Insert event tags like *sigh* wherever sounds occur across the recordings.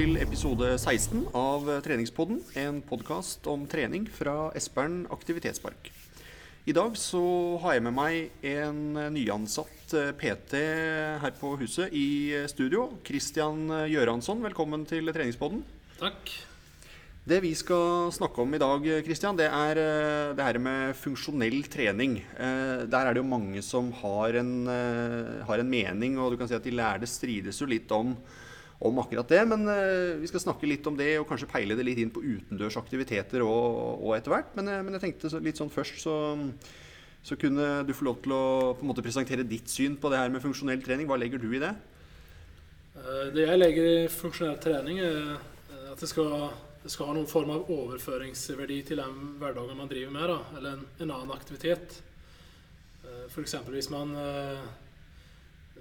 til episode 16 av Treningspodden. En podkast om trening fra Espern aktivitetspark. I dag så har jeg med meg en nyansatt eh, PT her på huset i studio. Christian Gjøransson, velkommen til Treningspodden. Takk. Det vi skal snakke om i dag, Christian, det er eh, det her med funksjonell trening. Eh, Der er det jo mange som har en, eh, har en mening, og du kan si at de lærde strides jo litt om, om akkurat det. Men eh, vi skal snakke litt om det, og kanskje peile det litt inn på utendørs aktiviteter og, og etter hvert. Men, eh, men jeg tenkte litt sånn først så, så kunne du få lov til å på en måte presentere ditt syn på det her med funksjonell trening. Hva legger du i det? Eh, Det jeg legger i funksjonell trening, er at det skal, det skal ha noen form av overføringsverdi til den hverdagen man driver med, da, eller en, en annen aktivitet. F.eks. hvis man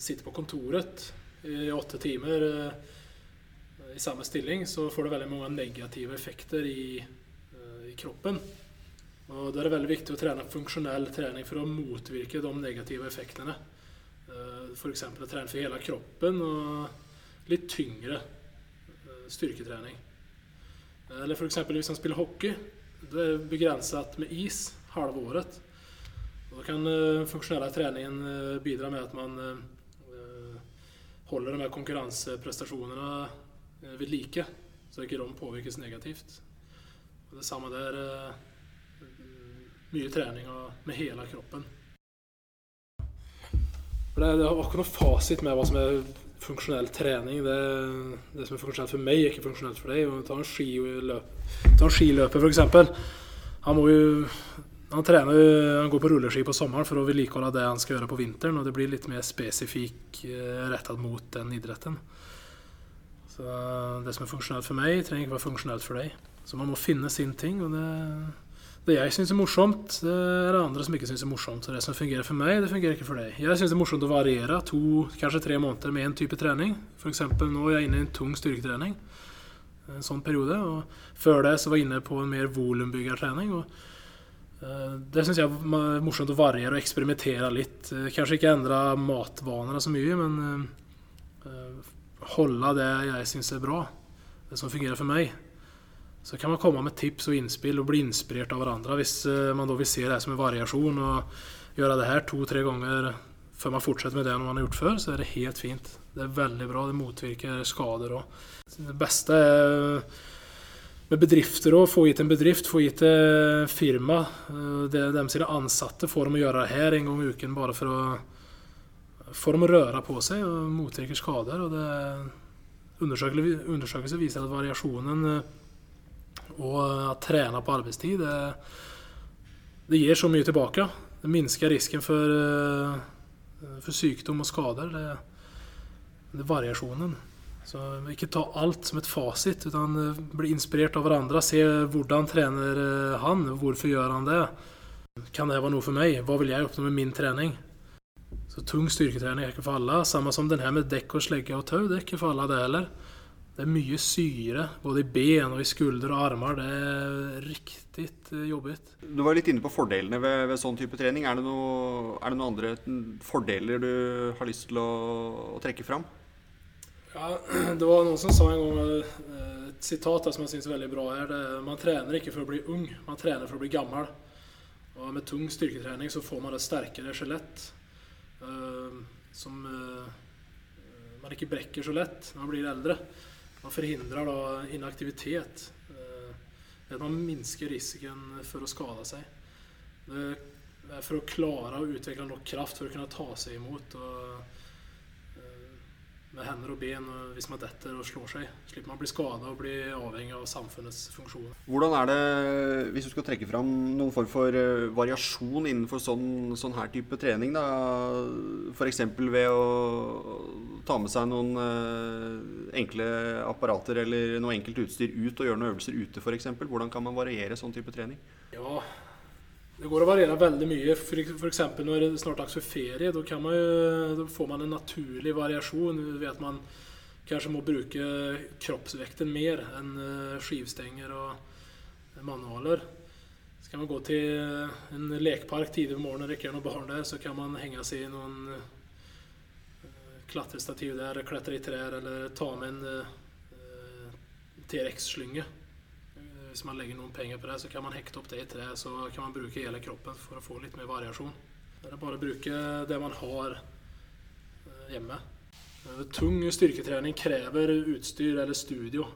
sitter på kontoret i åtte timer eh, i samme stilling, så får du veldig mange negative effekter i, eh, i kroppen. Og Da er det veldig viktig å trene funksjonell trening for å motvirke de negative effektene. F.eks. å trene for hele kroppen og litt tyngre eh, styrketrening. Eller f.eks. hvis man spiller hockey. Det er begrenset med is halve året. Da kan eh, funksjonelle treningen eh, bidra med at man eh, holder de her konkurranseprestasjonene eh, ved like, så ikke de påvirkes negativt. Og det samme der. eh, Mye trening med hele kroppen. Det, det har ikke noe fasit med hva som er funksjonell trening. Det, det som er funksjonelt for meg, er ikke funksjonelt for deg. Ta en skiløper, f.eks. Han må jo han trener han går på rulleski på sommeren for å vedlikeholde det han skal gjøre på vinteren. Og det blir litt mer spesifikk eh, rettet mot den idretten. Så det som er funksjonelt for meg, trenger ikke være funksjonelt for deg. Så man må finne sin ting. og det... Det jeg syns er morsomt, det er det andre som ikke syns er morsomt. Så det som fungerer for meg, det fungerer ikke for deg. Jeg syns det er morsomt å variere to, kanskje tre måneder med én type trening. F.eks. nå er jeg inne i en tung styrketrening. En sånn periode. Og før det så var jeg inne på en mer volumbyggertrening. Og eh, det syns jeg er morsomt å variere og eksperimentere litt. Eh, Kanskje ikke endre matvanene så mye, men eh, eh, holde det jeg syns er bra. Det som fungerer for meg. Så kan man komme med tips og innspill og bli inspirert av hverandre. Hvis eh, man da vil se det som en variasjon og gjøre det her to-tre ganger før man fortsetter med det man har gjort før, så er det helt fint. Det er veldig bra. Det motvirker skader òg. Det beste er med bedrifter å få hit en bedrift, få hit et firma. Eh, Det de sine ansatte får dem å gjøre her en gang i uken bare for å få dem å røre på seg og motvirke skader. Og det undersøkelser viser at variasjonen eh, og å trene på arbeidstid, det, det gir så mye tilbake. Det minsker risken for, eh, for sykdom og skader. Det, det er variasjonen. Så ikke ta alt som et fasit, utan eh, bli inspirert av hverandre. Se hvordan trener eh, han, hvorfor gjør han det? Kan det være noe for meg? Hva vil jeg oppnå med min trening? Så tung styrketrening er ikke for alle. Samme som den her med dekk og slegge og tau. Det er ikke for alle, det heller. Det er mye syre både i ben og i skulder og armer. Det er riktig jobbigt. Du var litt inne på fordelene ved, ved sånn type trening. Er det noen andre fordeler du har lyst til å, å trekke fram? Ja, *clears throat* det var noen som sa en gang eh, et sitat som jeg syns er veldig bra. her. Det, er, man trener ikke for å bli ung, man trener for å bli gammel. Og med tung styrketrening så får man et sterkere skjelett. uh, som uh, man ikke brekker så lett når man blir eldre. Man forhindrer da inaktivitet. Uh, At man minsker risikoen for å skade seg. Det er for å klare å utvikle nok kraft for å kunne ta seg imot. og med hender og ben hvis man detter og slår seg. Slipper man å bli skada og bli avhengig av samfunnets funksjoner. Hvordan er det, hvis du skal trekke fram noen form for eh, variasjon innenfor sånn, sånn her type trening, da f.eks. ved å ta med seg noen eh, enkle apparater eller noe enkelt utstyr ut og gjøre noen øvelser ute f.eks. Hvordan kan man variere sånn type trening? Ja, det går å variere veldig mye. F.eks. når det er snart dags for ferie. Da, man jo, da får man en naturlig variasjon ved at man kanskje må bruke kroppsvekten mer enn eh, skivstenger og manualer. Skal man gå til en lekpark tidlig på morgenen og det er noen barn der, så kan man henge seg i noen eh, klatrestativ der, klatre i trær eller ta med en eh, TRX-slynge. Eh, Hvis man legger noen penger på det, så kan man hekte opp det i tre, så kan man bruke hele kroppen for å få litt mer variasjon. Det er bare å bruke det man har eh, hjemme. Eh, Tung styrketrening krever utstyr eller studio.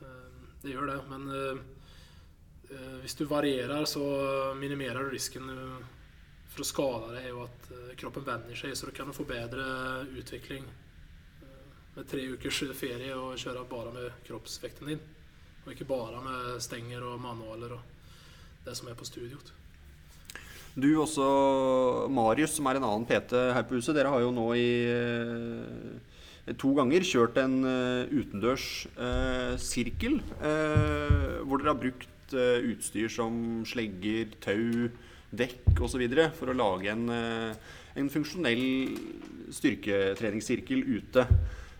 Eh, Det gjør det, men hvis du varierer, så minimerer du risken for å skade deg og at kroppen venner seg, så du kan få bedre utvikling med tre ukers ferie og kjøre bare med kroppsvekten din. Og ikke bare med stenger og manualer og det som er på studioet. Du også, Marius, som er en annen PT her på huset. Dere har jo nå i eh, to ganger kjørt en eh, utendørs eh, sirkel. eh, hvor dere har brukt eh, utstyr som slegger, tau, dekk osv. for å lage en, eh, en funksjonell styrketreningssirkel ute.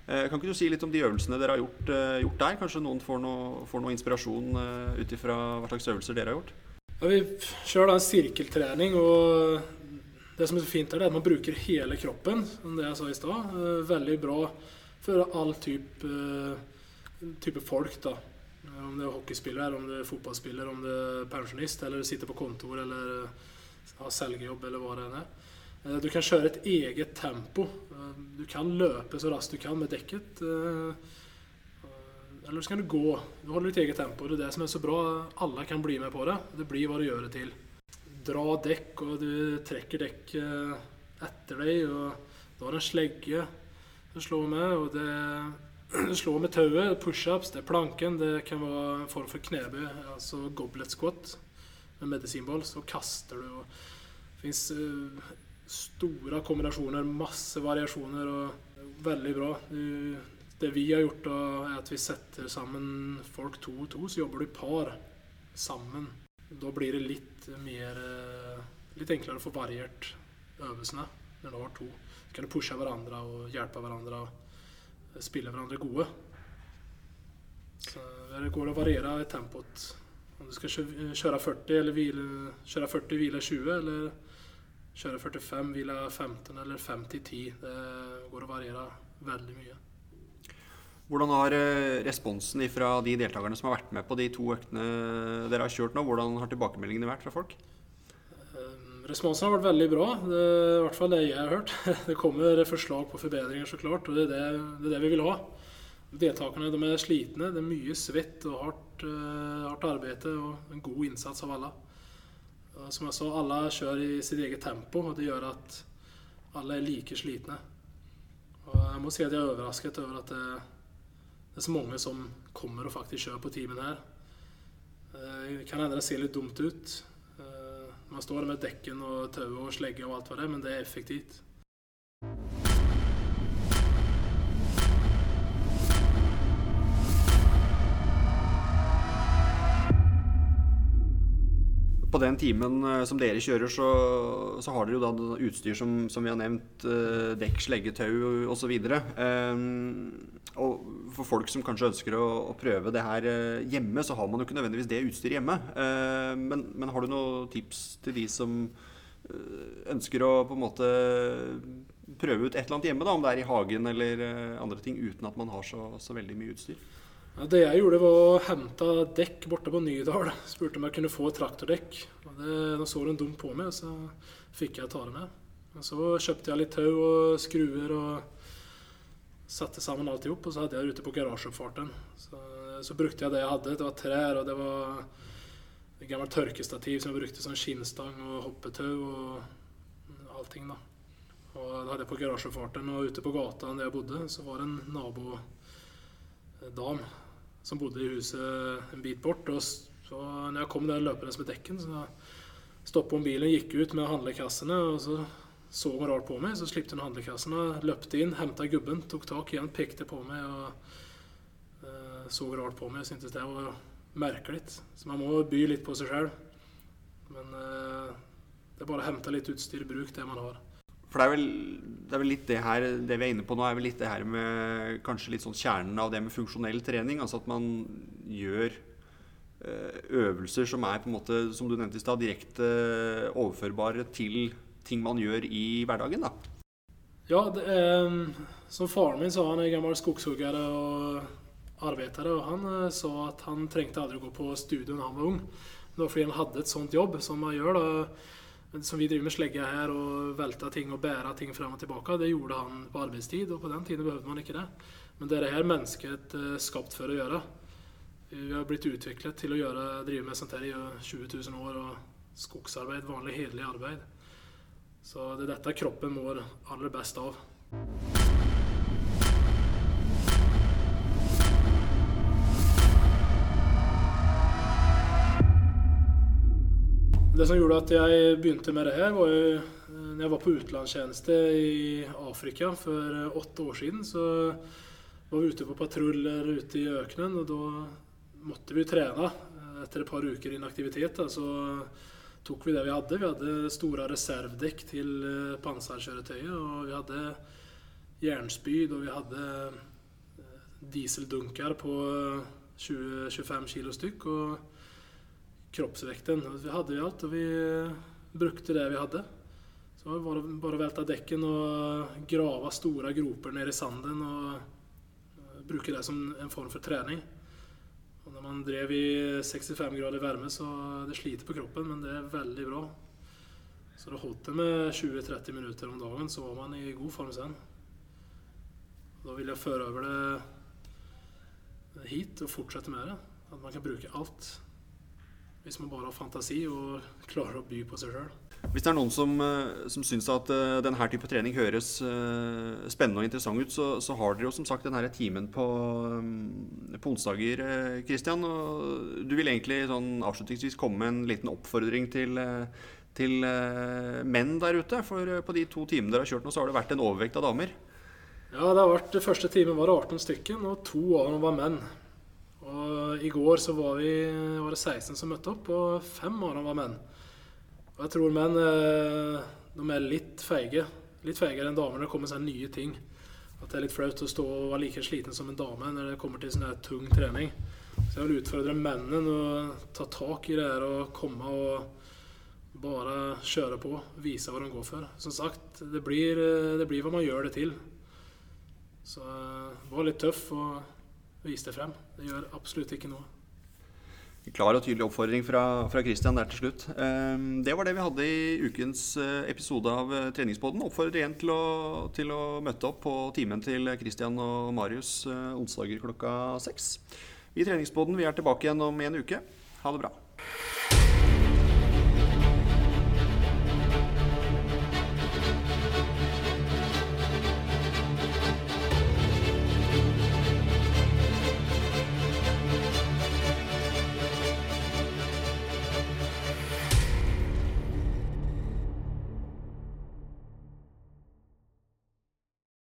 Eh, kan ikke du si litt om de øvelsene dere har gjort, eh, gjort der? Kanskje noen får noe, får noe inspirasjon uh, ut ifra hva slags øvelser dere har gjort? Ja, vi kjører da en sirkeltrening, og det som er så fint er at man bruker hele kroppen, som det jeg sa i stad. Eh, Veldig bra for all type, eh, type folk, da. Eh, Om det er hockeyspiller, om det er fotballspiller, om det er pensjonist, eller sitter på kontor, eller eh, har selgejobb, eller hva det enn er. Eh, Du kan kjøre et eget tempo. Eh, Du kan løpe så raskt du kan med dekket. eh, eller så kan du gå. Du holder ditt eget tempo. Det er det som er så bra. Alle kan bli med på det. Det blir hva du gjør det til. Dra dekk, og du trekker dekk eh, etter deg. og Du har en slegge du slår med, og det *clears throat* du slår med tauet. Pushups, det er planken. Det kan være en form for knebøy, altså goblet squat med medisinball. Så kaster du. og fins store kombinasjoner, masse variasjoner, og veldig bra. Det vi har gjort, da, er at vi setter sammen folk to og to, så jobber du par sammen. Da blir det litt mer eh, Litt enklere å få variert øvelsene når du har to. Så kan du pushe hverandre og hjelpe hverandre og spille hverandre gode. Så det går å variere i tempoet. Om du skal kjøre 40 eller hvile, kjøre 40, hvile 20, eller kjøre 45, hvile 15 eller 50-10. Det går å variere veldig mye. Hvordan har eh, responsen fra de deltakerne som har vært med på de to øktene dere har kjørt nå, hvordan har tilbakemeldingene vært fra folk? Eh, Responsen har vært veldig bra. Det er i hvert fall det jeg har hørt. *laughs* Det kommer forslag på forbedringer, så klart, og det er det, det, er det vi vil ha. Deltakerne de er slitne. Det er mye svett og hardt, eh, hardt arbeid og en god innsats av alle. Og Som jeg sa, alle kjører i sitt eget tempo, og det gjør at alle er like slitne. Og jeg må si at jeg er overrasket over at det, det er så mange som kommer og faktisk kjører på timen her. Eh, Det kan hende det ser litt dumt ut. Eh, Man står der med dekken og tauet og slegge og alt hva det er, men det er effektivt. På den timen eh, som dere kjører, så, så har dere jo da utstyr som, som vi har nevnt. eh, Dekk, slegge, tau osv. Og for folk som kanskje ønsker å, å prøve det her eh, hjemme, så har man jo ikke nødvendigvis det utstyret hjemme. Eh, Men, men har du noen tips til de som eh, ønsker å på en måte prøve ut et eller annet hjemme, da, om det er i hagen eller eh, andre ting, uten at man har så, så veldig mye utstyr? Det jeg gjorde, var å hente dekk borte på Nydal. Spurte om jeg kunne få et traktordekk. Og det, da så de dumt på meg, så fikk jeg ta det med. Og så kjøpte jeg litt tau og skruer og satte sammen alt i hop. Og så hadde jeg det ute på garasjeoppfarten. Så, så brukte jeg det jeg hadde. Det var trær, og det var et gammelt tørkestativ som jeg brukte som skinnstang og hoppetau og allting, da. Og det hadde jeg på garasjeoppfarten. Og ute på gata der jeg bodde, så var det en nabo dam som bodde i huset en bit bort. Og så når jeg kom der løpende med dekken, så stoppa hun bilen, gikk ut med handlekassene, og så så hun rart på meg. Så slippte hun handlekassene, løpte inn, henta gubben, tok tak igjen, pekte på meg og uh, så rart på meg. Syntes det var merkelig. Så man må by litt på seg sjøl. Men uh, det er bare å hente litt utstyr, bruk det man har. For det er, vel, det er vel litt det her Det vi er inne på nå, er vel litt det her med kanskje litt sånn kjernen av det med funksjonell trening. Altså at man gjør eh, øvelser som er på en måte, som du nevnte i stad, direkte overførbare til ting man gjør i hverdagen. da. Ja, det eh, som faren min sa, han er gammel skogshugger og arbeider, og han eh, sa at han trengte aldri å gå på studio når han var ung. Det var fordi han hadde et sånt jobb som man gjør. da, Som vi driver med slegge her og velter ting og bærer ting frem og tilbake. Det gjorde han på arbeidstid, og på den tiden behøvde man ikke det. Men det er det her mennesket er skapt for å gjøre. Vi har blitt utviklet til å gjøre, drive med sånt her i 20 000 år. og Skogsarbeid, vanlig hederlig arbeid. Så det er dette kroppen mår aller best av. Det som gjorde at jeg begynte med det her, var jo når jeg var på utenlandstjeneste i Afrika for åtte år siden. Så var vi ute på patruljer ute i økenen, og da måtte vi trene. Etter et par uker inaktivitet da, så tok vi det vi hadde. Vi hadde store reservedekk til panserkjøretøyet, og vi hadde jernspyd, og vi hadde dieseldunker på 20-25 kilo stykk. og kroppsvekten. Vi hadde jo alt, og vi brukte det vi hadde. Så var det var bare å velte dekken og grave store groper ned i sanden og bruke det som en form for trening. Og når man drev i 65 grader varme, så det sliter på kroppen, men det er veldig bra. Så det holdt det med 20-30 minutter om dagen, så var man i god form sen. Da vil jeg føre over det hit og fortsette med det. At man kan bruke alt hvis man bare har fantasi og klarer å by på seg sjøl. Hvis det er noen som, som syns at uh, denne type trening høres uh, spennende og interessant ut, så, så, har dere jo som sagt denne timen på, um, på onsdager, Kristian. Du vil egentlig sånn avslutningsvis komme med en liten oppfordring til, til menn der ute? For på de to timene dere har kjørt nå, så har det vært en overvekt av damer? Ja, det har vært, første timen var det 18 stykken, og to av dem var menn. Og I går så var, vi, var det 16 som møtte opp, og fem av dem var menn. Og jeg tror menn eh, de er litt feige. Litt feigere enn damer når det kommer sånne nye ting. At det er litt flaut å stå og være like sliten som en dame når det kommer til sånn tung trening. Så jeg vil utfordre mennene å ta tak i det her og komme og bare kjøre på. Vise hva de går for. Som sagt, det blir, eh, det blir hva man gjør det til. Så det var litt tøff. og vise det frem. Det gjør absolutt ikke noe. Klar og tydelig oppfordring fra, fra Christian der til slutt. Ehm, det var det vi hadde i ukens eh, episode av eh, Treningspodden. Oppfordrer igjen til å, til å møte opp på timen til Christian og Marius eh, onsdager klokka seks. I Treningspodden vi er tilbake igjen om en uke. Ha det bra.